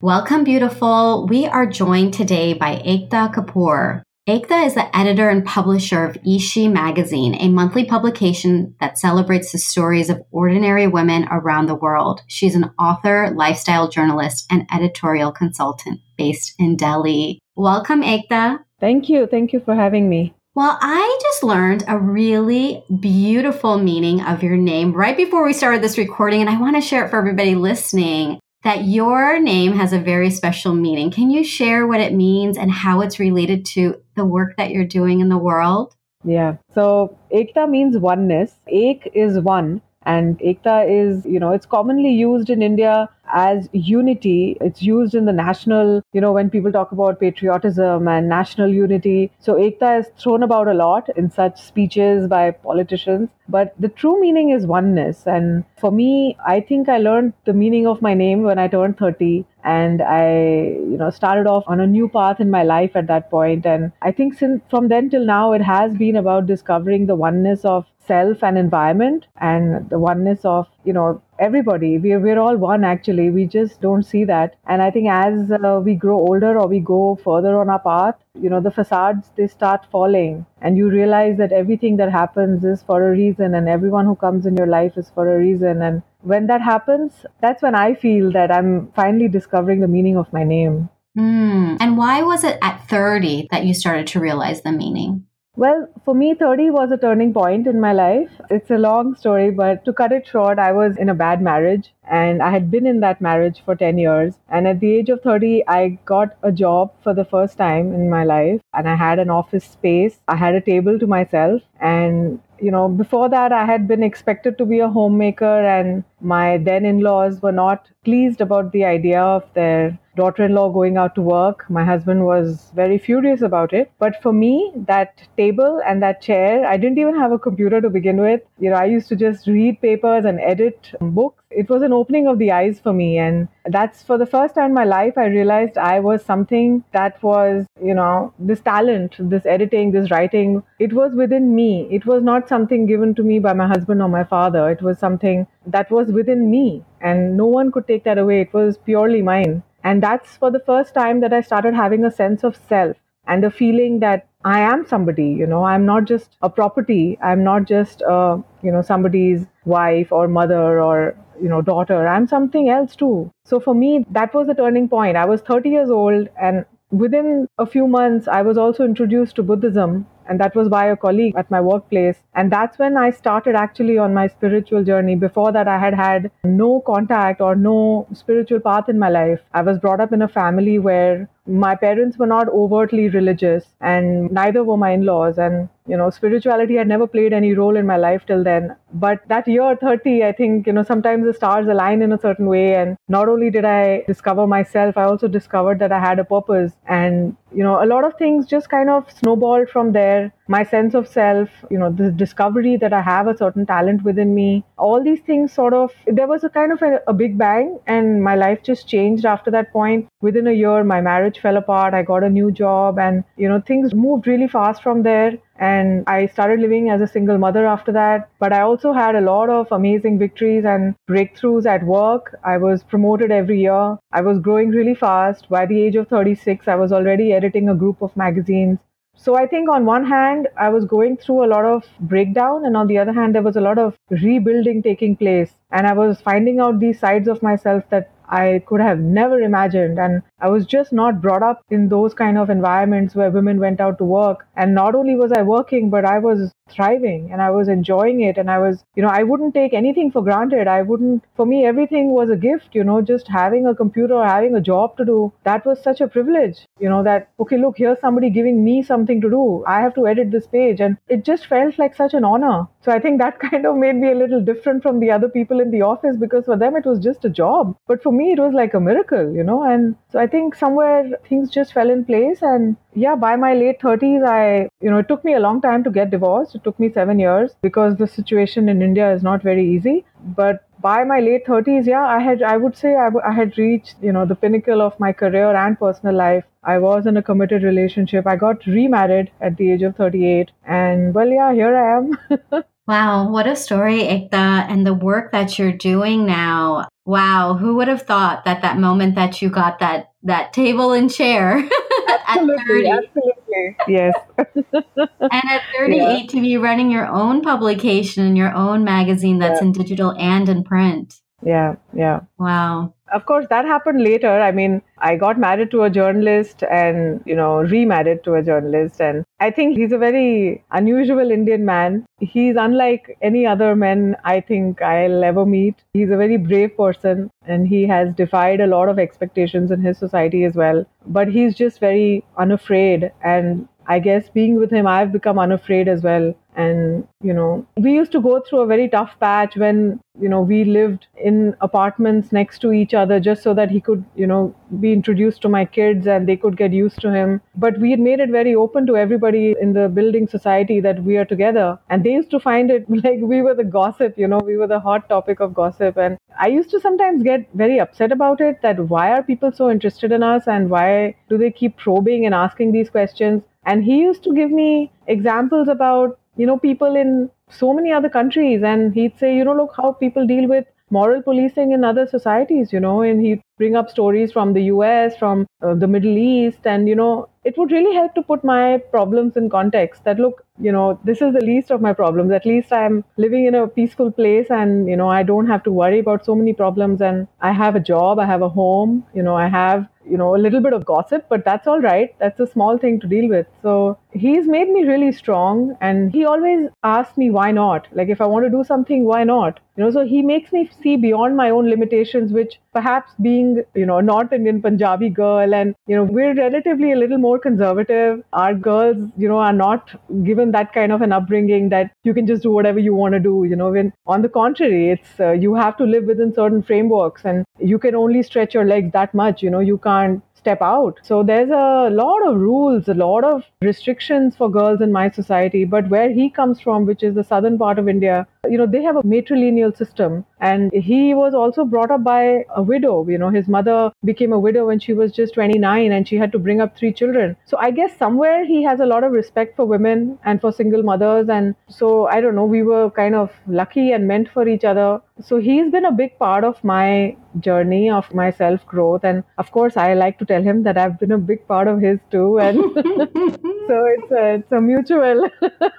Welcome, beautiful. We are joined today by Ekta Kapoor. Ekta is the editor and publisher of Ishi Magazine, a monthly publication that celebrates the stories of ordinary women around the world. She's an author, lifestyle journalist, and editorial consultant based in Delhi. Welcome, Ekta. Thank you. Thank you for having me. Well, I just learned a really beautiful meaning of your name right before we started this recording, and I want to share it for everybody listening that your name has a very special meaning. Can you share what it means and how it's related to the work that you're doing in the world? Yeah. So Ekta means oneness. Ek is one. And Ekta is, you know, it's commonly used in India as unity. It's used in the national, you know, when people talk about patriotism and national unity. So Ekta is thrown about a lot in such speeches by politicians. But the true meaning is oneness. And for me, I think I learned the meaning of my name when I turned 30 and I, you know, started off on a new path in my life at that point. And I think since from then till now, it has been about discovering the oneness of self and environment and the oneness of you know everybody. We, we're all one actually. We just don't see that. And i think as uh, we grow older or we go further on our path you know the facades they start falling. And you realize that everything that happens is for a reason and everyone who comes in your life is for a reason. And when that happens that's when i feel that i'm finally discovering the meaning of my name. Mm. and why was it at 30 that you started to realize the meaning well, for me, 30 was a turning point in my life. It's a long story, but to cut it short, I was in a bad marriage and I had been in that marriage for 10 years. And at the age of 30, I got a job for the first time in my life and I had an office space. I had a table to myself and you know, before that, I had been expected to be a homemaker, and my then in laws were not pleased about the idea of their daughter in law going out to work. My husband was very furious about it. But for me, that table and that chair, I didn't even have a computer to begin with. You know, I used to just read papers and edit books. It was an opening of the eyes for me. And that's for the first time in my life, I realized I was something that was, you know, this talent, this editing, this writing, it was within me. It was not something given to me by my husband or my father. It was something that was within me. And no one could take that away. It was purely mine. And that's for the first time that I started having a sense of self and a feeling that I am somebody, you know, I'm not just a property. I'm not just, uh, you know, somebody's wife or mother or, you know, daughter. I'm something else too. So for me, that was the turning point. I was 30 years old and within a few months, I was also introduced to Buddhism and that was by a colleague at my workplace. And that's when I started actually on my spiritual journey. Before that, I had had no contact or no spiritual path in my life. I was brought up in a family where my parents were not overtly religious and neither were my in-laws. And you know spirituality had never played any role in my life till then. But that year 30 i think you know sometimes the stars align in a certain way. And not only did i discover myself i also discovered that i had a purpose. And you know a lot of things just kind of snowballed from there my sense of self you know the discovery that i have a certain talent within me all these things sort of there was a kind of a, a big bang and my life just changed after that point within a year my marriage fell apart i got a new job and you know things moved really fast from there and I started living as a single mother after that. But I also had a lot of amazing victories and breakthroughs at work. I was promoted every year. I was growing really fast. By the age of 36, I was already editing a group of magazines. So I think on one hand, I was going through a lot of breakdown, and on the other hand, there was a lot of rebuilding taking place. And I was finding out these sides of myself that I could have never imagined. And I was just not brought up in those kind of environments where women went out to work. And not only was I working, but I was thriving and I was enjoying it. And I was, you know, I wouldn't take anything for granted. I wouldn't, for me, everything was a gift, you know, just having a computer having a job to do. That was such a privilege, you know, that, okay, look, here's somebody giving me something to do. I have to edit this page. And it just felt like such an honor. So I think that kind of made me a little different from the other people in the office because for them it was just a job. But for me, it was like a miracle, you know. And so I think somewhere things just fell in place. And yeah, by my late 30s, I, you know, it took me a long time to get divorced. It took me seven years because the situation in India is not very easy. But by my late 30s, yeah, I had, I would say I, w- I had reached, you know, the pinnacle of my career and personal life. I was in a committed relationship. I got remarried at the age of 38. And well, yeah, here I am. Wow, what a story, Ekta, and the work that you're doing now. Wow, who would have thought that that moment that you got that that table and chair absolutely, at 30, absolutely, yes, and at 38 yeah. to be running your own publication and your own magazine that's yeah. in digital and in print. Yeah, yeah. Wow. Of course, that happened later. I mean, I got married to a journalist and, you know, remarried to a journalist. And I think he's a very unusual Indian man. He's unlike any other men I think I'll ever meet. He's a very brave person and he has defied a lot of expectations in his society as well. But he's just very unafraid. And I guess being with him, I've become unafraid as well. And, you know, we used to go through a very tough patch when, you know, we lived in apartments next to each other just so that he could, you know, be introduced to my kids and they could get used to him. But we had made it very open to everybody in the building society that we are together. And they used to find it like we were the gossip, you know, we were the hot topic of gossip. And I used to sometimes get very upset about it that why are people so interested in us and why do they keep probing and asking these questions? And he used to give me examples about you know, people in so many other countries. And he'd say, you know, look how people deal with moral policing in other societies, you know, and he'd bring up stories from the US, from uh, the Middle East. And, you know, it would really help to put my problems in context that, look, you know, this is the least of my problems. At least I'm living in a peaceful place and, you know, I don't have to worry about so many problems. And I have a job, I have a home, you know, I have you know, a little bit of gossip, but that's all right. That's a small thing to deal with. So he's made me really strong. And he always asks me, why not? Like, if I want to do something, why not? You know, so he makes me see beyond my own limitations, which perhaps being, you know, a North Indian Punjabi girl and, you know, we're relatively a little more conservative. Our girls, you know, are not given that kind of an upbringing that you can just do whatever you want to do. You know, when on the contrary, it's, uh, you have to live within certain frameworks and you can only stretch your legs that much. You know, you can't step out. So there's a lot of rules, a lot of restrictions for girls in my society. But where he comes from, which is the southern part of India, you know, they have a matrilineal system. And he was also brought up by a widow. You know, his mother became a widow when she was just 29 and she had to bring up three children. So I guess somewhere he has a lot of respect for women and for single mothers. And so I don't know, we were kind of lucky and meant for each other. So he's been a big part of my journey, of my self growth. And of course, I like to tell him that I've been a big part of his too. And so it's a, it's a mutual,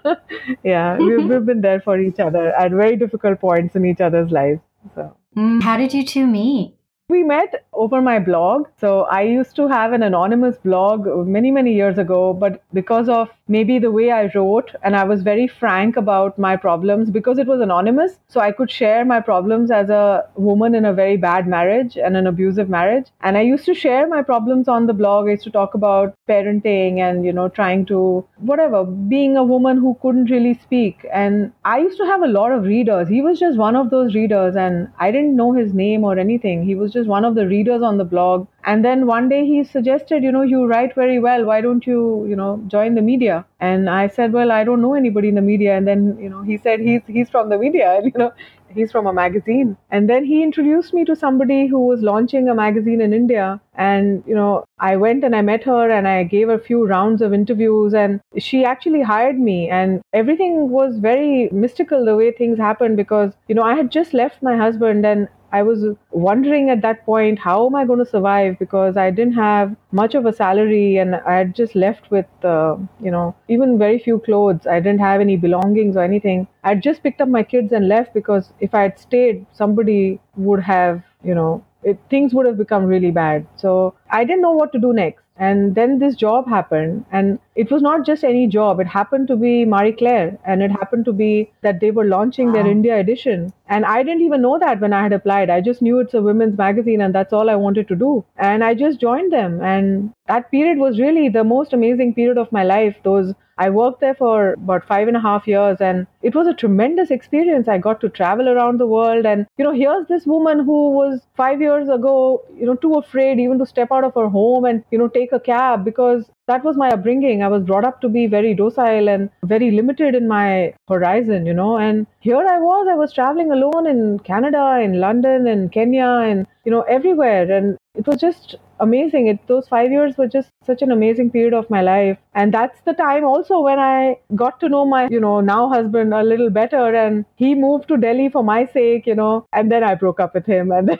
yeah, we've, we've been there for each other at very difficult points in each other's lives. So. Mm, how did you two meet? We met over my blog. So I used to have an anonymous blog many, many years ago, but because of maybe the way I wrote and I was very frank about my problems because it was anonymous, so I could share my problems as a woman in a very bad marriage and an abusive marriage. And I used to share my problems on the blog. I used to talk about parenting and, you know, trying to, whatever, being a woman who couldn't really speak. And I used to have a lot of readers. He was just one of those readers, and I didn't know his name or anything. He was just one of the readers on the blog. And then one day he suggested, you know, you write very well. Why don't you, you know, join the media? And I said, well, I don't know anybody in the media. And then, you know, he said he's he's from the media. And, you know, he's from a magazine. And then he introduced me to somebody who was launching a magazine in India. And, you know, I went and I met her and I gave a few rounds of interviews and she actually hired me. And everything was very mystical the way things happened because, you know, I had just left my husband and I was wondering at that point, how am I going to survive? Because I didn't have much of a salary and I had just left with, uh, you know, even very few clothes. I didn't have any belongings or anything. I'd just picked up my kids and left because if I had stayed, somebody would have, you know, it, things would have become really bad. So I didn't know what to do next. And then this job happened, and it was not just any job. It happened to be Marie Claire, and it happened to be that they were launching wow. their India edition. And I didn't even know that when I had applied. I just knew it's a women's magazine, and that's all I wanted to do. And I just joined them. And that period was really the most amazing period of my life. Those I worked there for about five and a half years and it was a tremendous experience. I got to travel around the world and, you know, here's this woman who was five years ago, you know, too afraid even to step out of her home and, you know, take a cab because that was my upbringing. I was brought up to be very docile and very limited in my horizon, you know. And here I was, I was traveling alone in Canada, in London, in Kenya, and you know, everywhere. And it was just amazing. It, those five years were just such an amazing period of my life. And that's the time also when I got to know my, you know, now husband a little better. And he moved to Delhi for my sake, you know, and then I broke up with him. And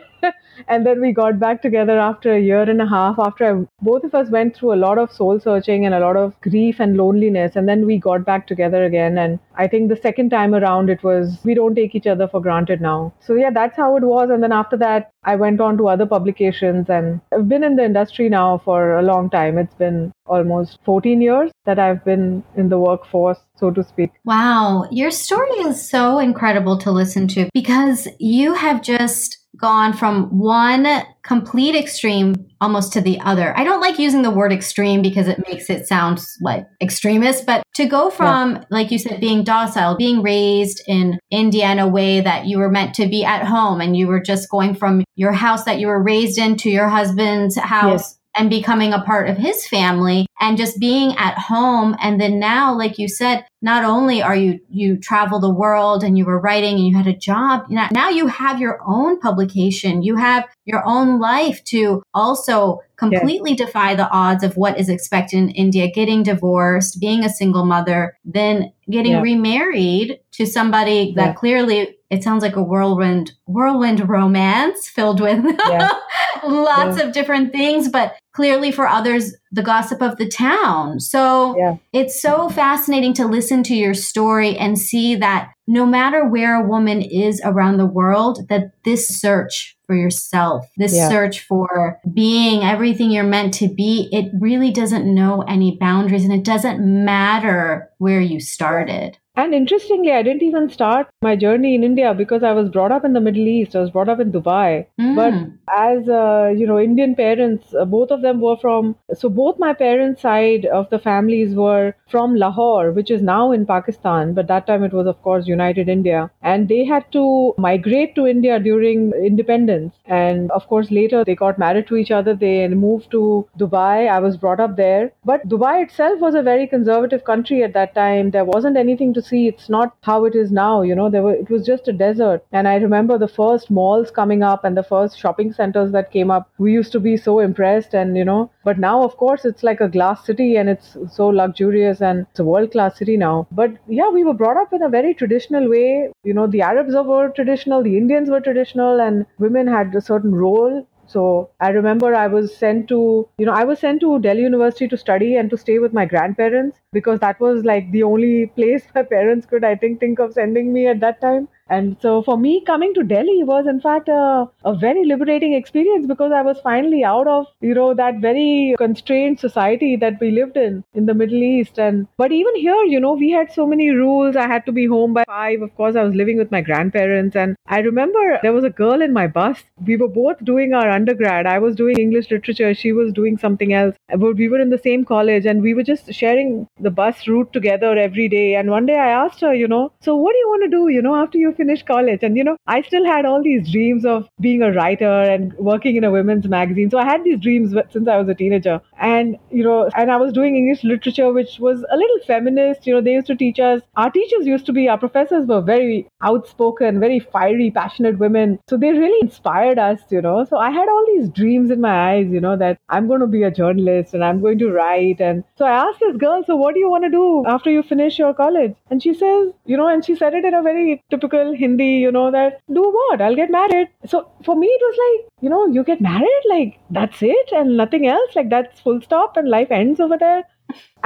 and then we got back together after a year and a half, after I, both of us went through a lot of soul searching and a lot of grief and loneliness. And then we got back together again. And I think the second time around, it was, we don't take each other for granted now. So yeah, that's how it was. And then after that, I went on to other publications and I've been in the industry now for a long time. It's been almost 14 years that I've been in the workforce, so to speak. Wow. Your story is so incredible to listen to because you have just gone from one complete extreme almost to the other. I don't like using the word extreme because it makes it sound like extremist, but to go from, yeah. like you said, being docile, being raised in India in a way that you were meant to be at home and you were just going from your house that you were raised in to your husband's house. Yes and becoming a part of his family and just being at home. And then now, like you said, not only are you, you travel the world and you were writing and you had a job, now you have your own publication. You have your own life to also completely yeah. defy the odds of what is expected in India, getting divorced, being a single mother, then getting yeah. remarried to somebody that yeah. clearly it sounds like a whirlwind whirlwind romance filled with lots of different things, but clearly for others the gossip of the town. So it's so fascinating to listen to your story and see that no matter where a woman is around the world, that this search for yourself, this yeah. search for being everything you're meant to be, it really doesn't know any boundaries and it doesn't matter where you started. And interestingly, I didn't even start my journey in India because I was brought up in the Middle East. I was brought up in Dubai. Mm. But as uh, you know, Indian parents, uh, both of them were from. So both my parents' side of the families were from Lahore, which is now in Pakistan. But that time it was, of course, United India, and they had to migrate to India during independence. And of course, later they got married to each other. They moved to Dubai. I was brought up there. But Dubai itself was a very conservative country at that time. There wasn't anything to see it's not how it is now you know there were it was just a desert. And i remember the first malls coming up and the first shopping centers that came up. We used to be so impressed and you know but now of course it's like a glass city and it's so luxurious and it's a world class city now. But yeah we were brought up in a very traditional way. You know the arabs were traditional the indians were traditional and women had a certain role so I remember I was sent to, you know, I was sent to Delhi University to study and to stay with my grandparents because that was like the only place my parents could, I think, think of sending me at that time. And so for me, coming to Delhi was in fact a, a very liberating experience because I was finally out of, you know, that very constrained society that we lived in in the Middle East. And but even here, you know, we had so many rules. I had to be home by five. Of course, I was living with my grandparents. And I remember there was a girl in my bus. We were both doing our undergrad. I was doing English literature. She was doing something else. But we were in the same college and we were just sharing the bus route together every day. And one day I asked her, you know, so what do you want to do, you know, after you finish college. And, you know, I still had all these dreams of being a writer and working in a women's magazine. So I had these dreams since I was a teenager. And, you know, and I was doing English literature, which was a little feminist. You know, they used to teach us, our teachers used to be, our professors were very outspoken, very fiery, passionate women. So they really inspired us, you know. So I had all these dreams in my eyes, you know, that I'm going to be a journalist and I'm going to write. And so I asked this girl, so what do you want to do after you finish your college? And she says, you know, and she said it in a very typical Hindi, you know, that do what? I'll get married. So for me, it was like, you know, you get married, like that's it and nothing else. Like that's full stop and life ends over there.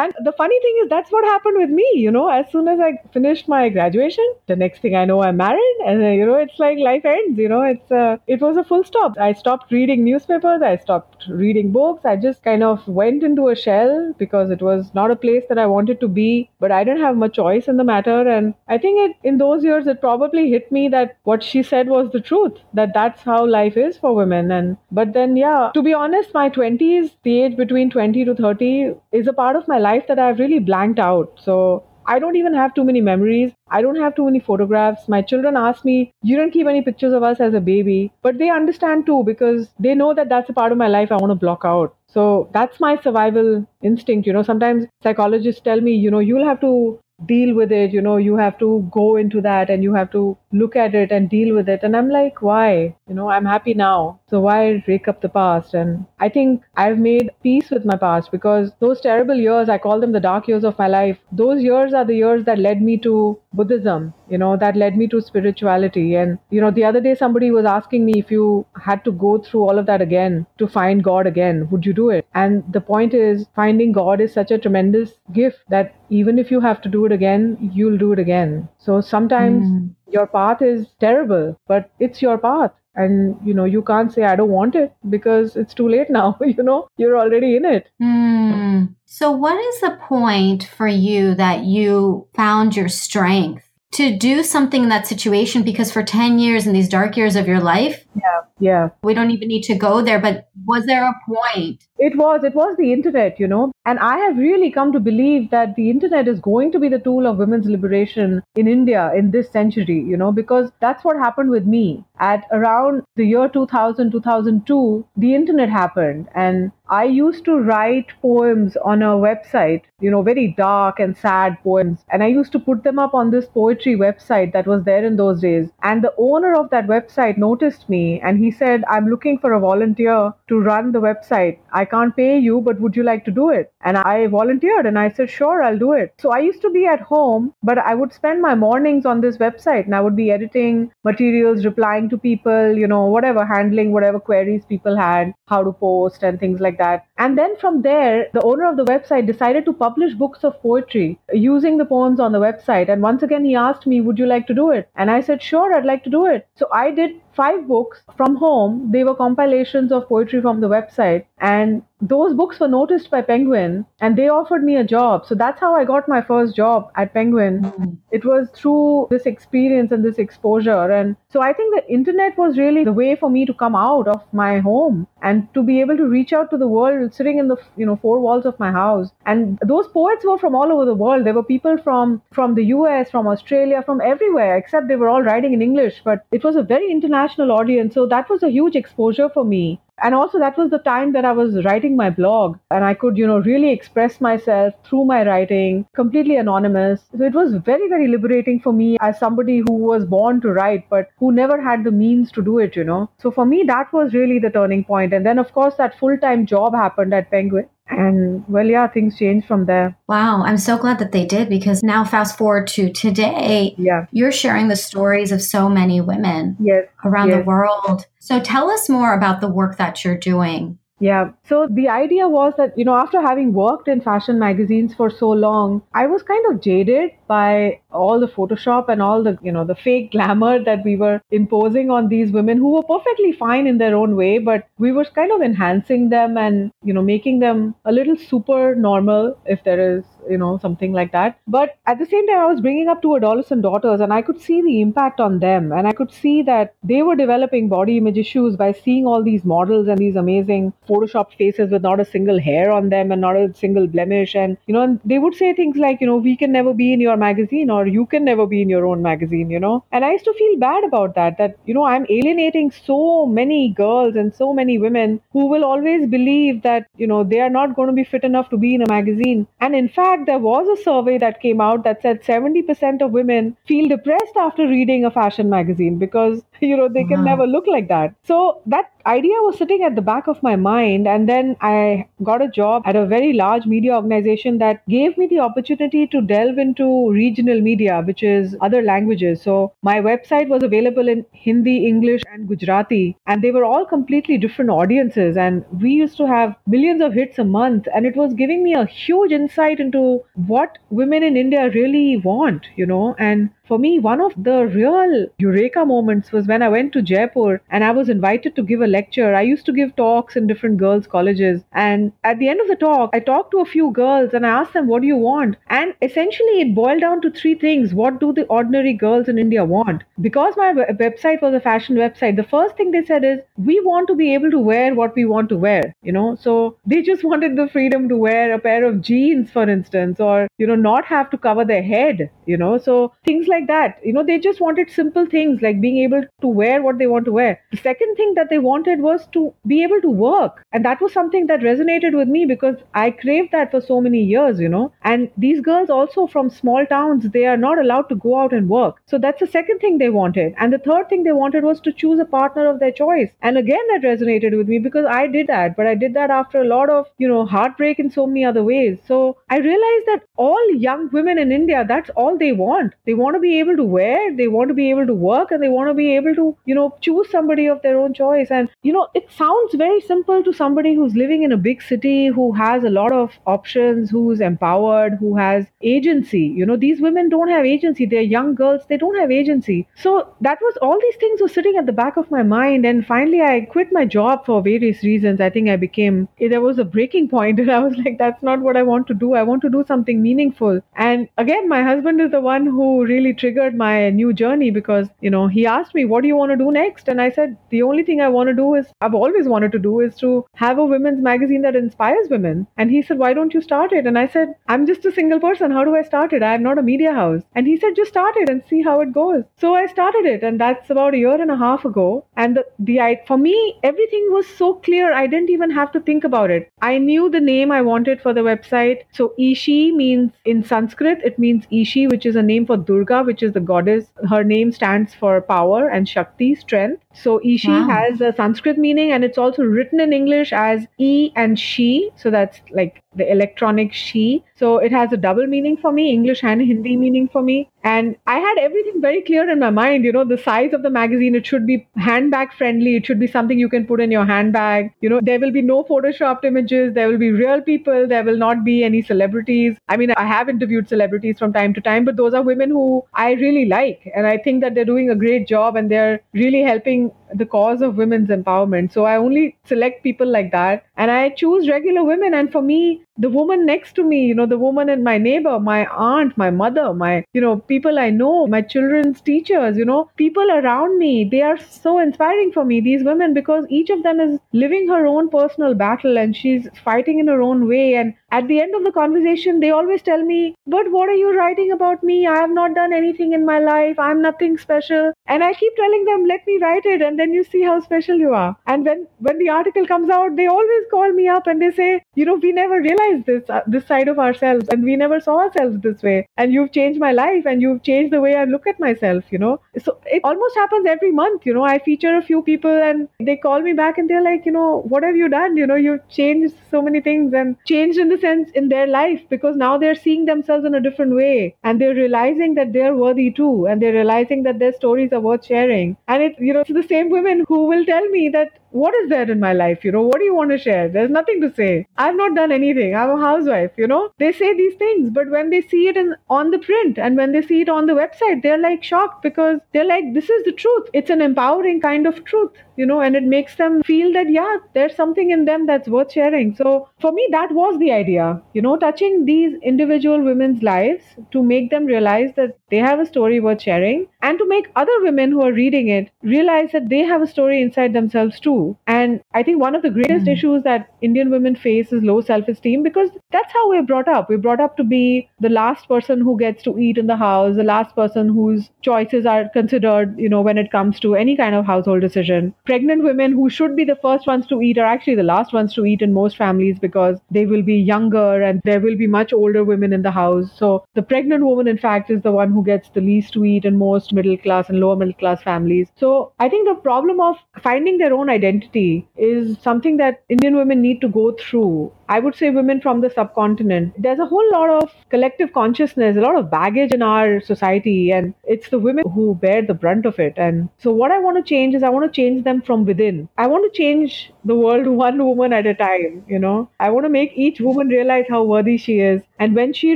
And the funny thing is, that's what happened with me. You know, as soon as I finished my graduation, the next thing I know, I'm married, and uh, you know, it's like life ends. You know, it's uh, it was a full stop. I stopped reading newspapers. I stopped reading books. I just kind of went into a shell because it was not a place that I wanted to be. But I didn't have much choice in the matter, and I think it in those years it probably hit me that what she said was the truth. That that's how life is for women. And but then, yeah, to be honest, my 20s, the age between 20 to 30, is a part of my life that I've really blanked out. So I don't even have too many memories. I don't have too many photographs. My children ask me, You don't keep any pictures of us as a baby. But they understand too because they know that that's a part of my life I want to block out. So that's my survival instinct. You know, sometimes psychologists tell me, you know, you'll have to deal with it you know you have to go into that and you have to look at it and deal with it. And i'm like why? You know i'm happy now. So why rake up the past? And i think i've made peace with my past because those terrible years i call them the dark years of my life those years are the years that led me to buddhism you know that led me to spirituality. And you know the other day somebody was asking me if you had to go through all of that again to find god again would you do it? And the point is finding god is such a tremendous gift that even if you have to do it again you'll do it again. So sometimes mm. your path is terrible but it's your path and you know you can't say i don't want it because it's too late now you know? You're already in it. Mm. so what is the point for you that you found your strength? To do something in that situation because for 10 years in these dark years of your life yeah yeah. we don't even need to go there but was there a point it was it was the internet you know and i have really come to believe that the internet is going to be the tool of women's liberation in india in this century you know because that's what happened with me at around the year 2000 2002 the internet happened and I used to write poems on a website, you know, very dark and sad poems. And I used to put them up on this poetry website that was there in those days. And the owner of that website noticed me and he said, I'm looking for a volunteer to run the website. I can't pay you, but would you like to do it? And I volunteered and I said, sure, I'll do it. So I used to be at home, but I would spend my mornings on this website and I would be editing materials, replying to people, you know, whatever, handling whatever queries people had, how to post and things like that. And then from there, the owner of the website decided to publish books of poetry using the poems on the website. And once again, he asked me, Would you like to do it? And I said, Sure, I'd like to do it. So I did five books from home. They were compilations of poetry from the website. And those books were noticed by Penguin and they offered me a job. So that's how I got my first job at Penguin. Mm-hmm. It was through this experience and this exposure. And so I think the internet was really the way for me to come out of my home and to be able to reach out to the world sitting in the you know four walls of my house. And those poets were from all over the world. There were people from from the US, from Australia, from everywhere, except they were all writing in English. But it was a very international audience. So that was a huge exposure for me and also that was the time that i was writing my blog and i could you know really express myself through my writing completely anonymous. So it was very very liberating for me as somebody who was born to write but who never had the means to do it you know. So for me that was really the turning point. And then of course that full-time job happened at penguin and well yeah things changed from there wow i'm so glad that they did because now fast forward to today yeah you're sharing the stories of so many women yes around yes. the world so tell us more about the work that you're doing yeah. So the idea was that, you know, after having worked in fashion magazines for so long, I was kind of jaded by all the Photoshop and all the, you know, the fake glamour that we were imposing on these women who were perfectly fine in their own way, but we were kind of enhancing them and, you know, making them a little super normal, if there is you know, something like that. But at the same time, I was bringing up two adolescent daughters and I could see the impact on them. And I could see that they were developing body image issues by seeing all these models and these amazing Photoshop faces with not a single hair on them and not a single blemish. And, you know, and they would say things like, you know, we can never be in your magazine or you can never be in your own magazine, you know. And I used to feel bad about that, that, you know, I'm alienating so many girls and so many women who will always believe that, you know, they are not going to be fit enough to be in a magazine. And in fact, fact, there was a survey that came out that said 70% of women feel depressed after reading a fashion magazine because, you know, they can wow. never look like that. So that idea was sitting at the back of my mind. And then I got a job at a very large media organization that gave me the opportunity to delve into regional media, which is other languages. So my website was available in Hindi, English, and Gujarati. And they were all completely different audiences. And we used to have millions of hits a month. And it was giving me a huge insight into what women in India really want, you know. And for me, one of the real eureka moments was when I went to Jaipur and I was invited to give a lecture. I used to give talks in different girls' colleges. And at the end of the talk, I talked to a few girls and I asked them, What do you want? And essentially, it boiled down to three things. What do the ordinary girls in India want? Because my website was a fashion website, the first thing they said is, We want to be able to wear what we want to wear, you know? So they just wanted the freedom to wear a pair of jeans, for instance, or, you know, not have to cover their head, you know? So things like that, you know, they just wanted simple things like being able to wear what they want to wear. The second thing that they wanted was to be able to work. And that was something that resonated with me because I craved that for so many years, you know. And these girls also from small towns, they are not allowed to go out and work. So that's the second thing they wanted. And the third thing they wanted was to choose a partner of their choice. And again, that resonated with me because I did that, but I did that after a lot of, you know, heartbreak in so many other ways. So I realized that all young women in India, that's all they want. They want to be able to wear, they want to be able to work, and they want to be able to, you know, choose somebody of their own choice. And, you know, it sounds very simple to somebody who's living in a big city, who has a lot of options, who's empowered, who has agency. You know, these women don't have agency. They're young girls, they don't have agency. So that was all these things were sitting at the back of my mind. And finally, I quit my job for various reasons. I think I became, there was a breaking point, and I was like, that's not what I want to do. I want to do something meaningful. And again, my husband is the one who really triggered my new journey because, you know, he asked me, what do you want to do next? And I said, the only thing I want to do is, I've always wanted to do is to have a women's magazine that inspires women. And he said, why don't you start it? And I said, I'm just a single person. How do I start it? I'm not a media house. And he said, just start it and see how it goes. So I started it. And that's about a year and a half ago. And the, the I, for me, everything was so clear. I didn't even have to think about it. I knew the name I wanted for the website. So Ishi means in Sanskrit, it means Ishi, which is a name for Durga, which is the goddess. Her name stands for power and Shakti, strength. So Ishi wow. has a Sanskrit meaning and it's also written in English as E and she. So that's like the electronic she. So it has a double meaning for me, English and Hindi meaning for me. And I had everything very clear in my mind. You know, the size of the magazine, it should be handbag friendly. It should be something you can put in your handbag. You know, there will be no photoshopped images. There will be real people. There will not be any celebrities. I mean, I have interviewed celebrities from time to time, but those are women who I really like. And I think that they're doing a great job and they're really helping the cause of women's empowerment. So I only select people like that and I choose regular women. And for me, the woman next to me, you know, the woman in my neighbor, my aunt, my mother, my, you know, people I know, my children's teachers, you know, people around me, they are so inspiring for me, these women, because each of them is living her own personal battle and she's fighting in her own way. And at the end of the conversation, they always tell me, But what are you writing about me? I have not done anything in my life. I'm nothing special. And I keep telling them, Let me write it. And then you see how special you are. And when, when the article comes out, they always call me up and they say, You know, we never realized this, uh, this side of ourselves and we never saw ourselves this way. And you've changed my life and you've changed the way I look at myself, you know. So it almost happens every month, you know. I feature a few people and they call me back and they're like, You know, what have you done? You know, you've changed so many things and changed in the sense in their life because now they're seeing themselves in a different way and they're realizing that they're worthy too and they're realizing that their stories are worth sharing. And it you know it's the same women who will tell me that what is there in my life? You know, what do you want to share? There's nothing to say. I've not done anything. I'm a housewife, you know. They say these things, but when they see it in, on the print and when they see it on the website, they're like shocked because they're like, this is the truth. It's an empowering kind of truth, you know, and it makes them feel that, yeah, there's something in them that's worth sharing. So for me, that was the idea, you know, touching these individual women's lives to make them realize that they have a story worth sharing and to make other women who are reading it realize that they have a story inside themselves too and I think one of the greatest mm. issues that Indian women face is low self esteem because that's how we're brought up. We're brought up to be the last person who gets to eat in the house, the last person whose choices are considered, you know, when it comes to any kind of household decision. Pregnant women who should be the first ones to eat are actually the last ones to eat in most families because they will be younger and there will be much older women in the house. So the pregnant woman, in fact, is the one who gets the least to eat in most middle class and lower middle class families. So I think the problem of finding their own identity identity is something that Indian women need to go through I would say women from the subcontinent. There's a whole lot of collective consciousness, a lot of baggage in our society, and it's the women who bear the brunt of it. And so, what I want to change is I want to change them from within. I want to change the world one woman at a time, you know. I want to make each woman realize how worthy she is. And when she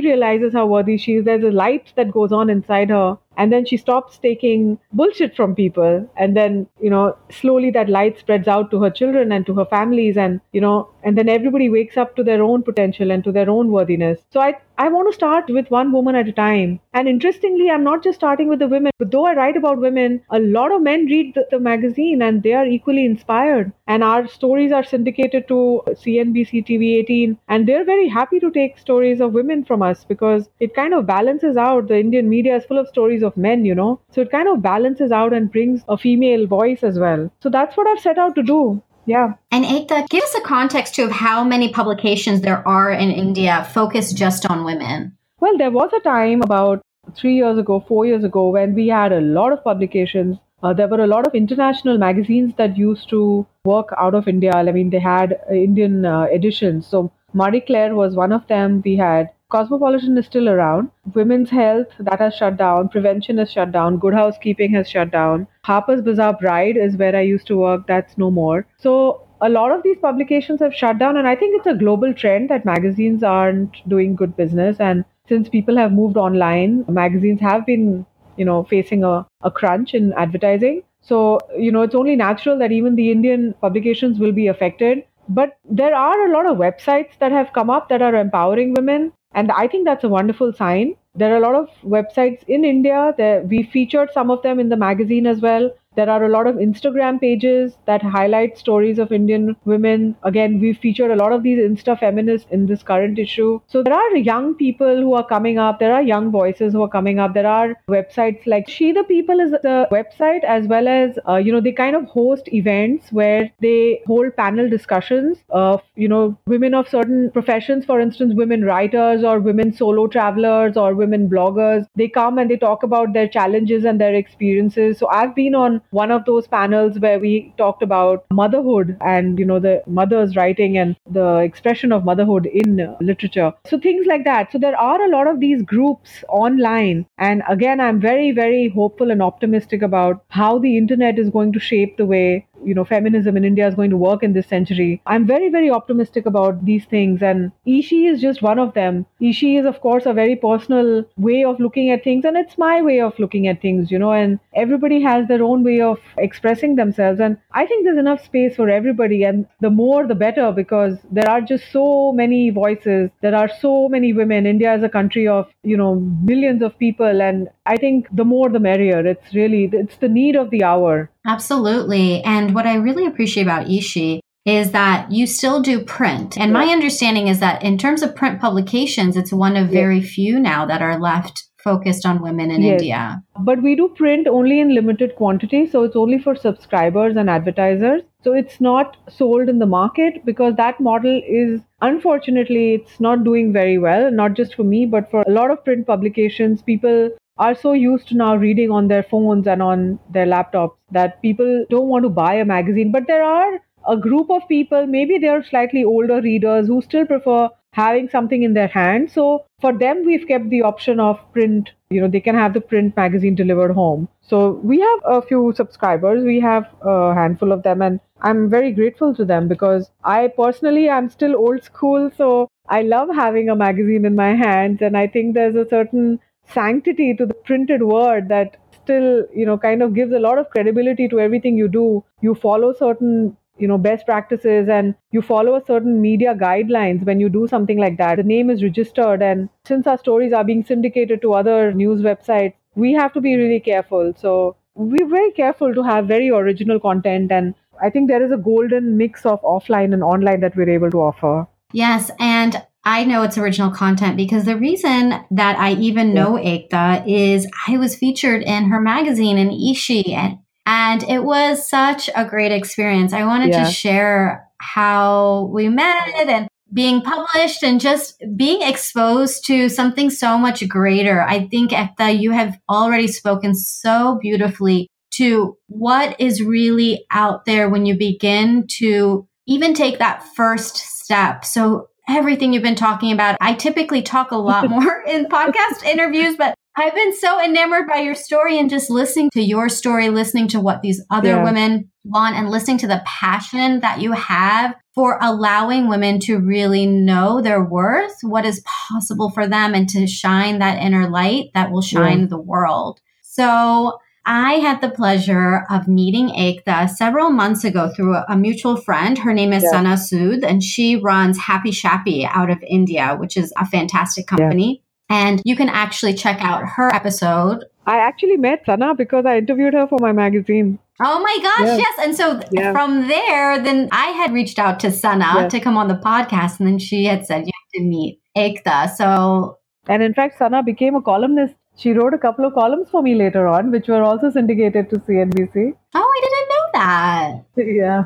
realizes how worthy she is, there's a light that goes on inside her and then she stops taking bullshit from people and then you know slowly that light spreads out to her children and to her families and you know and then everybody wakes up to their own potential and to their own worthiness so i I want to start with one woman at a time. And interestingly, I'm not just starting with the women, but though I write about women, a lot of men read the, the, magazine and they are equally inspired. And our stories are syndicated to CNBC TV 18. And they're very happy to take stories of women from us because it kind of balances out. The Indian media is full of stories of men, you know. So it kind of balances out and brings a female voice as well. So that's what I've set out to do. Yeah. And Ekta, give us a context too of how many publications there are in India focused just on women. Well, there was a time about three years ago, four years ago, when we had a lot of publications. Uh, there were a lot of international magazines that used to work out of India. I mean, they had uh, Indian uh, editions. So Marie Claire was one of them. We had Cosmopolitan is still around. Women's Health, that has shut down. Prevention is shut down. Good Housekeeping has shut down. Harper's Bazaar Bride is where I used to work. That's no more. So a lot of these publications have shut down. And I think it's a global trend that magazines aren't doing good business. And since people have moved online, magazines have been, you know, facing a, a crunch in advertising. So, you know, it's only natural that even the Indian publications will be affected. But there are a lot of websites that have come up that are empowering women. And I think that's a wonderful sign. There are a lot of websites in India that we featured some of them in the magazine as well. There are a lot of Instagram pages that highlight stories of Indian women. Again, we've featured a lot of these Insta feminists in this current issue. So there are young people who are coming up. There are young voices who are coming up. There are websites like She the People is the website, as well as, uh, you know, they kind of host events where they hold panel discussions of, you know, women of certain professions, for instance, women writers or women solo travelers or women bloggers. They come and they talk about their challenges and their experiences. So I've been on one of those panels where we talked about motherhood and you know the mother's writing and the expression of motherhood in literature. So things like that. So there are a lot of these groups online. And again i'm very very hopeful and optimistic about how the internet is going to shape the way you know feminism in India is going to work in this century. I'm very very optimistic about these things, and Ishi is just one of them. Ishi is of course a very personal way of looking at things, and it's my way of looking at things, you know. And everybody has their own way of expressing themselves, and I think there's enough space for everybody, and the more the better because there are just so many voices. There are so many women. India is a country of you know millions of people, and I think the more the merrier. It's really it's the need of the hour. Absolutely. And what I really appreciate about Ishi is that you still do print. And my understanding is that in terms of print publications, it's one of very few now that are left focused on women in yes. India. But we do print only in limited quantity. So it's only for subscribers and advertisers. So it's not sold in the market because that model is unfortunately it's not doing very well, not just for me, but for a lot of print publications. People are so used to now reading on their phones and on their laptops that people don't want to buy a magazine. But there are a group of people, maybe they're slightly older readers who still prefer having something in their hand. So for them, we've kept the option of print. You know, they can have the print magazine delivered home. So we have a few subscribers. We have a handful of them, and I'm very grateful to them because I personally am still old school. So I love having a magazine in my hands, and I think there's a certain sanctity to the printed word that still you know kind of gives a lot of credibility to everything you do. You follow certain you know best practices and you follow a certain media guidelines when you do something like that. The name is registered and since our stories are being syndicated to other news websites we have to be really careful. So we're very careful to have very original content and i think there is a golden mix of offline and online that we're able to offer. Yes and I know it's original content because the reason that I even know Ekta is I was featured in her magazine in Ishi and, and it was such a great experience. I wanted yeah. to share how we met and being published and just being exposed to something so much greater. I think Ekta, you have already spoken so beautifully to what is really out there when you begin to even take that first step. So everything you've been talking about. I typically talk a lot more in podcast interviews, but I've been so enamored by your story and just listening to your story, listening to what these other yeah. women want and listening to the passion that you have for allowing women to really know their worth, what is possible for them and to shine that inner light that will shine yeah. the world. So I had the pleasure of meeting Ekta several months ago through a, a mutual friend. Her name is yeah. Sana Sood, and she runs Happy Shappy out of India, which is a fantastic company. Yeah. And you can actually check out her episode. I actually met Sana because I interviewed her for my magazine. Oh my gosh, yes. yes. And so yeah. from there, then I had reached out to Sana to come on the podcast, and then she had said, You have to meet Ekta. So and in fact, Sana became a columnist she wrote a couple of columns for me later on, which were also syndicated to CNBC. Oh, I didn't know that. Yeah.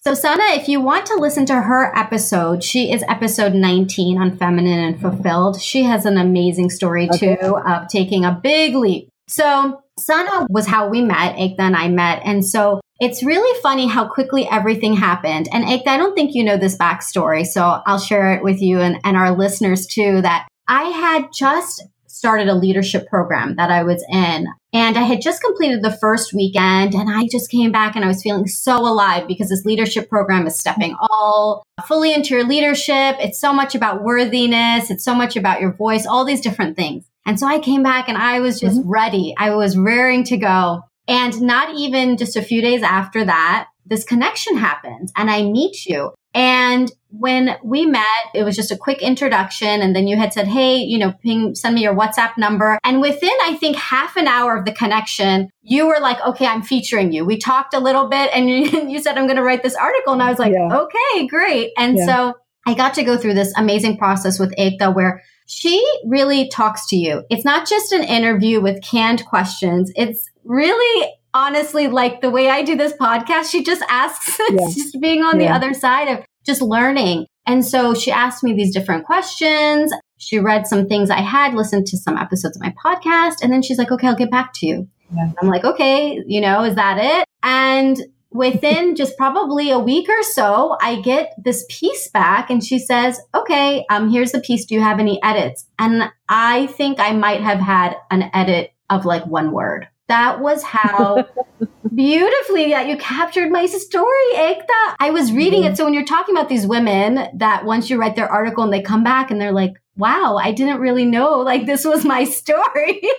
so, Sana, if you want to listen to her episode, she is episode 19 on Feminine and Fulfilled. She has an amazing story, okay. too, of taking a big leap. So, Sana was how we met, Ekta and I met. And so it's really funny how quickly everything happened. And Ekta, I don't think you know this backstory, so I'll share it with you and, and our listeners too, that I had just started a leadership program that I was in. And I had just completed the first weekend and I just came back and I was feeling so alive because this leadership program is stepping all fully into your leadership. It's so much about worthiness. It's so much about your voice, all these different things. And so I came back and I was just mm-hmm. ready. I was raring to go. And not even just a few days after that, this connection happens and I meet you. And when we met, it was just a quick introduction. And then you had said, Hey, you know, ping, send me your WhatsApp number. And within, I think half an hour of the connection, you were like, okay, I'm featuring you. We talked a little bit and you, you said, I'm going to write this article. And I was like, yeah. okay, great. And yeah. so I got to go through this amazing process with Ekta where she really talks to you. It's not just an interview with canned questions. It's really honestly like the way I do this podcast. She just asks, yeah. just being on yeah. the other side of just learning. And so she asked me these different questions. She read some things I had, listened to some episodes of my podcast, and then she's like, okay, I'll get back to you. Yeah. I'm like, okay, you know, is that it? And within just probably a week or so, I get this piece back and she says, okay, um, here's the piece. Do you have any edits? And I think I might have had an edit of like one word. That was how beautifully that you captured my story, Ekta. I was reading mm-hmm. it. So when you're talking about these women that once you write their article and they come back and they're like, wow, I didn't really know like this was my story.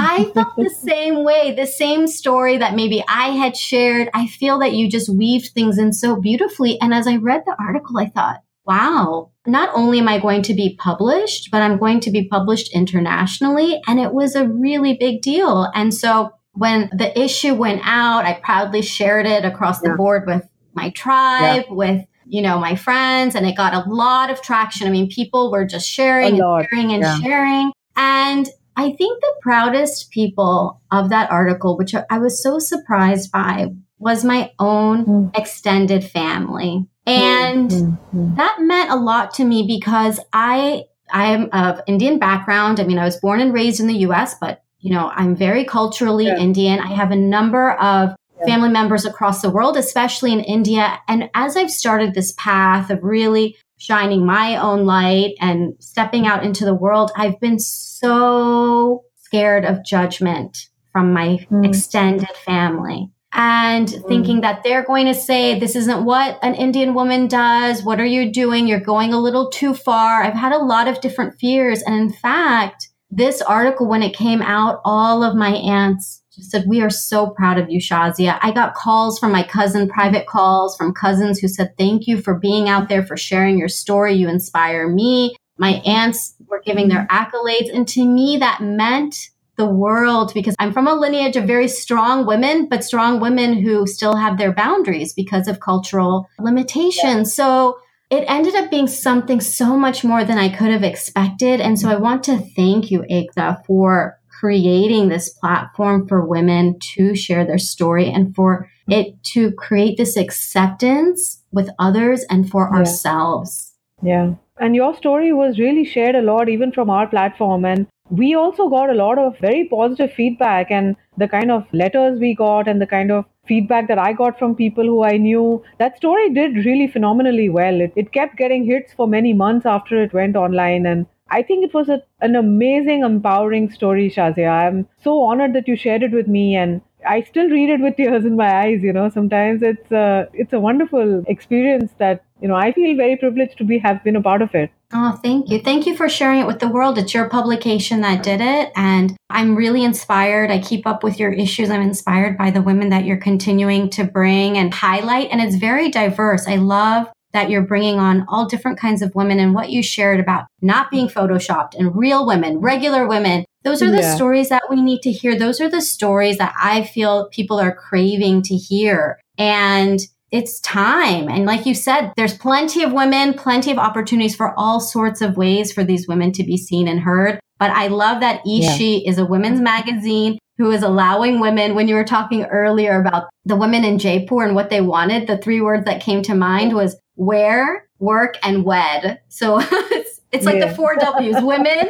I felt the same way, the same story that maybe I had shared. I feel that you just weaved things in so beautifully. And as I read the article, I thought, wow, not only am I going to be published, but I'm going to be published internationally. And it was a really big deal. And so when the issue went out, I proudly shared it across the board with my tribe, yeah. with you know my friends, and it got a lot of traction. I mean, people were just sharing and sharing and yeah. sharing. And I think the proudest people of that article, which I was so surprised by, was my own mm. extended family. And mm-hmm. that meant a lot to me because I I am of Indian background. I mean, I was born and raised in the US, but you know, I'm very culturally yeah. Indian. I have a number of yeah. family members across the world, especially in India. And as I've started this path of really shining my own light and stepping out into the world, I've been so scared of judgment from my mm. extended family and mm. thinking that they're going to say, this isn't what an Indian woman does. What are you doing? You're going a little too far. I've had a lot of different fears. And in fact, this article, when it came out, all of my aunts just said, we are so proud of you, Shazia. I got calls from my cousin, private calls from cousins who said, thank you for being out there, for sharing your story. You inspire me. My aunts were giving their accolades. And to me, that meant the world because I'm from a lineage of very strong women, but strong women who still have their boundaries because of cultural limitations. So it ended up being something so much more than I could have expected. And so I want to thank you, Ekta, for creating this platform for women to share their story and for it to create this acceptance with others and for yeah. ourselves. Yeah. And your story was really shared a lot, even from our platform. And we also got a lot of very positive feedback and the kind of letters we got and the kind of feedback that I got from people who I knew, that story did really phenomenally well. It, it kept getting hits for many months after it went online. And I think it was a, an amazing, empowering story, Shazia. I'm so honored that you shared it with me. And I still read it with tears in my eyes. You know, sometimes it's a, it's a wonderful experience that you know I feel very privileged to be have been a part of it. Oh, thank you. Thank you for sharing it with the world. It's your publication that did it. And I'm really inspired. I keep up with your issues. I'm inspired by the women that you're continuing to bring and highlight. And it's very diverse. I love that you're bringing on all different kinds of women and what you shared about not being photoshopped and real women, regular women. Those are the yeah. stories that we need to hear. Those are the stories that I feel people are craving to hear. And it's time. And like you said, there's plenty of women, plenty of opportunities for all sorts of ways for these women to be seen and heard. But I love that eShe yeah. is a women's magazine who is allowing women, when you were talking earlier about the women in Jaipur and what they wanted, the three words that came to mind was wear, work, and wed. So it's, it's like yeah. the four W's women,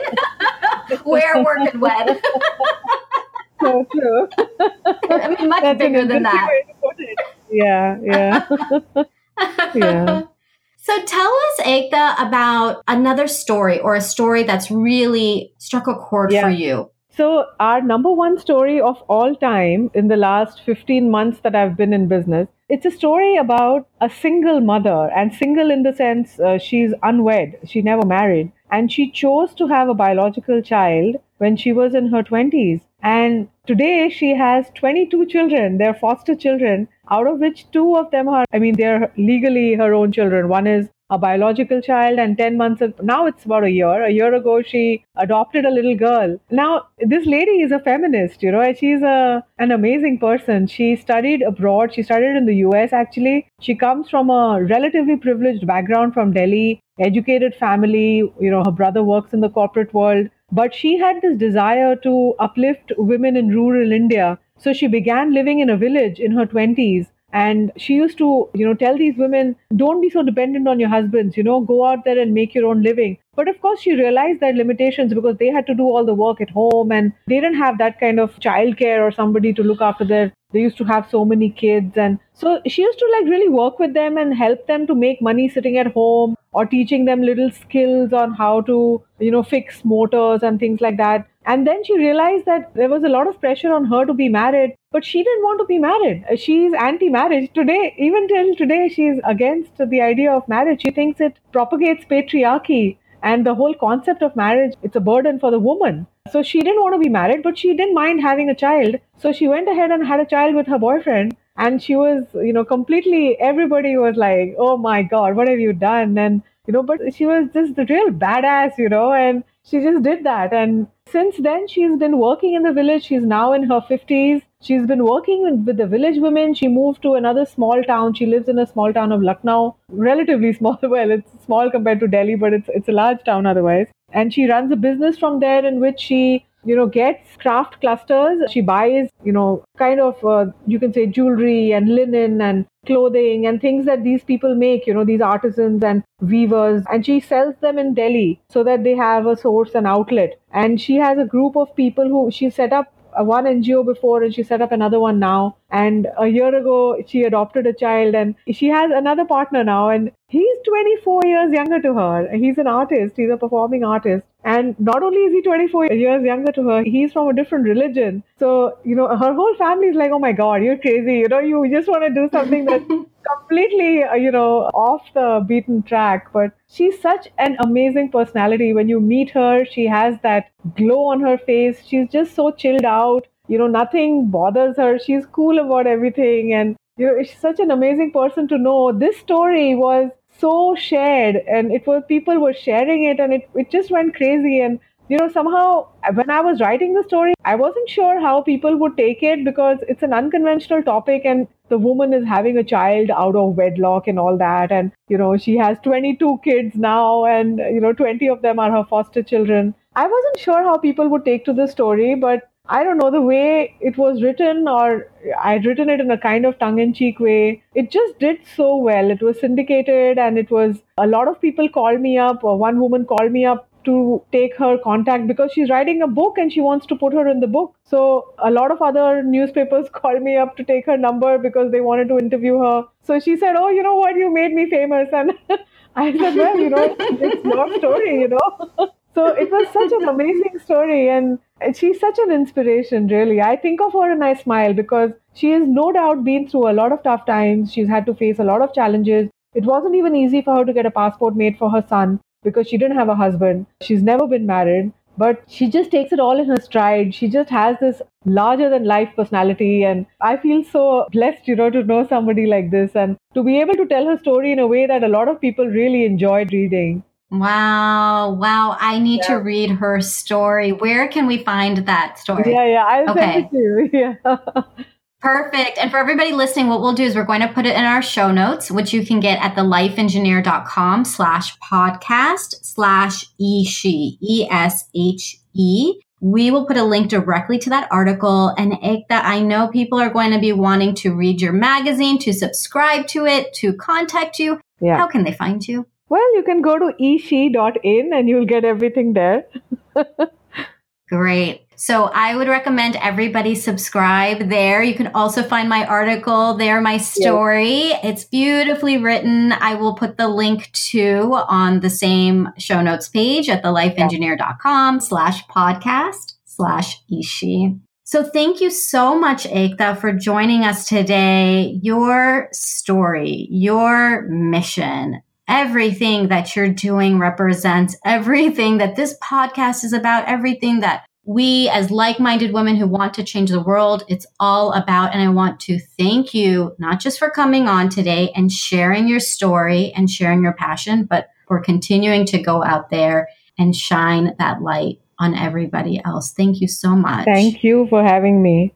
wear, work, and wed. so true. I mean, much That's bigger than that yeah, yeah. yeah. So tell us, Ekta, about another story or a story that's really struck a chord yeah. for you. So, our number one story of all time in the last 15 months that I've been in business, it's a story about a single mother, and single in the sense uh, she's unwed, she never married, and she chose to have a biological child when she was in her 20s. And today she has 22 children, they're foster children, out of which two of them are, I mean, they're legally her own children. One is a biological child and 10 months of, now it's about a year. A year ago she adopted a little girl. Now this lady is a feminist you know and she's a an amazing person. She studied abroad. She studied in the us actually. She comes from a relatively privileged background from delhi educated family. You know her brother works in the corporate world. But she had this desire to uplift women in rural india so she began living in a village in her 20s and she used to, you know, tell these women, don't be so dependent on your husbands, you know, go out there and make your own living. But of course, she realized their limitations because they had to do all the work at home and they didn't have that kind of childcare or somebody to look after their. They used to have so many kids. And so she used to like really work with them and help them to make money sitting at home or teaching them little skills on how to, you know, fix motors and things like that. And then she realized that there was a lot of pressure on her to be married, but she didn't want to be married. Uh, she's anti marriage. Today, even till today, she's against the idea of marriage. She thinks it propagates patriarchy and the whole concept of marriage, it's a burden for the woman. So she didn't want to be married, but she didn't mind having a child. So she went ahead and had a child with her boyfriend. And she was, you know, completely, everybody was like, oh my God, what have you done? And, you know, but she was just the real badass, you know, and she just did that. And since then, she's been working in the village. She's now in her 50s. She's been working with the village women. She moved to another small town. She lives in a small town of Lucknow, relatively small. Well, it's small compared to Delhi, but it's it's a large town otherwise. And she runs a business from there in which she you know gets craft clusters. She buys you know kind of uh, you can say jewelry and linen and clothing and things that these people make you know these artisans and weavers. And she sells them in delhi so that they have a source and outlet. And she has a group of people who she set up one NGO before and she set up another one now. And a year ago, she adopted a child and she has another partner now. And he's 24 years younger to her. He's an artist, he's a performing artist. And not only is he 24 years younger to her, he's from a different religion. So, you know, her whole family is like, oh my God, you're crazy. You know, you just want to do something that's completely, uh, you know, off the beaten track. But she's such an amazing personality. When you meet her, she has that glow on her face. She's just so chilled out. You know, nothing bothers her. She's cool about everything. And, you know, she's such an amazing person to know. This story was so shared and it was people were sharing it and it, it just went crazy and you know somehow when i was writing the story i wasn't sure how people would take it because it's an unconventional topic and the woman is having a child out of wedlock and all that and you know she has 22 kids now and you know 20 of them are her foster children i wasn't sure how people would take to the story but I don't know, the way it was written, or I'd written it in a kind of tongue in cheek way, it just did so well. It was syndicated, and it was a lot of people called me up, or one woman called me up to take her contact because she's writing a book and she wants to put her in the book. So a lot of other newspapers called me up to take her number because they wanted to interview her. So she said, "Oh, you know what? You made me famous." And I said, "Well, you know, it's your story, you know." so it was such an amazing story and she's such an inspiration really i think of her and i smile because she has no doubt been through a lot of tough times she's had to face a lot of challenges it wasn't even easy for her to get a passport made for her son because she didn't have a husband. She's never been married, but she just takes it all in her stride. She just has this larger than life personality. And I feel so blessed, you know, to know somebody like this and to be able to tell her story in a way that a lot of people really enjoyed reading. Wow. Wow. I need yeah. to read her story. Where can we find that story? Yeah, yeah. I'll okay. Yeah. Perfect. And for everybody listening, what we'll do is we're going to put it in our show notes, which you can get at thelifeengineer.com slash podcast slash e-she, E-S-H-E. We will put a link directly to that article. And Ekta, I know people are going to be wanting to read your magazine, to subscribe to it, to contact you. Yeah. How can they find you? Well, you can go to eshe.in and you'll get everything there. Great. So I would recommend everybody subscribe there. You can also find my article there, my story. Yes. It's beautifully written. I will put the link to on the same show notes page at thelifeengineer.com slash podcast slash e-she. So thank you so much, Ekta, for joining us today. Your story, your mission, everything that you're doing represents everything that this podcast is about, everything that we as like-minded women who want to change the world it's all about. And i want to thank you not just for coming on today and sharing your story and sharing your passion but for continuing to go out there and shine that light on everybody else. Thank you so much. Thank you for having me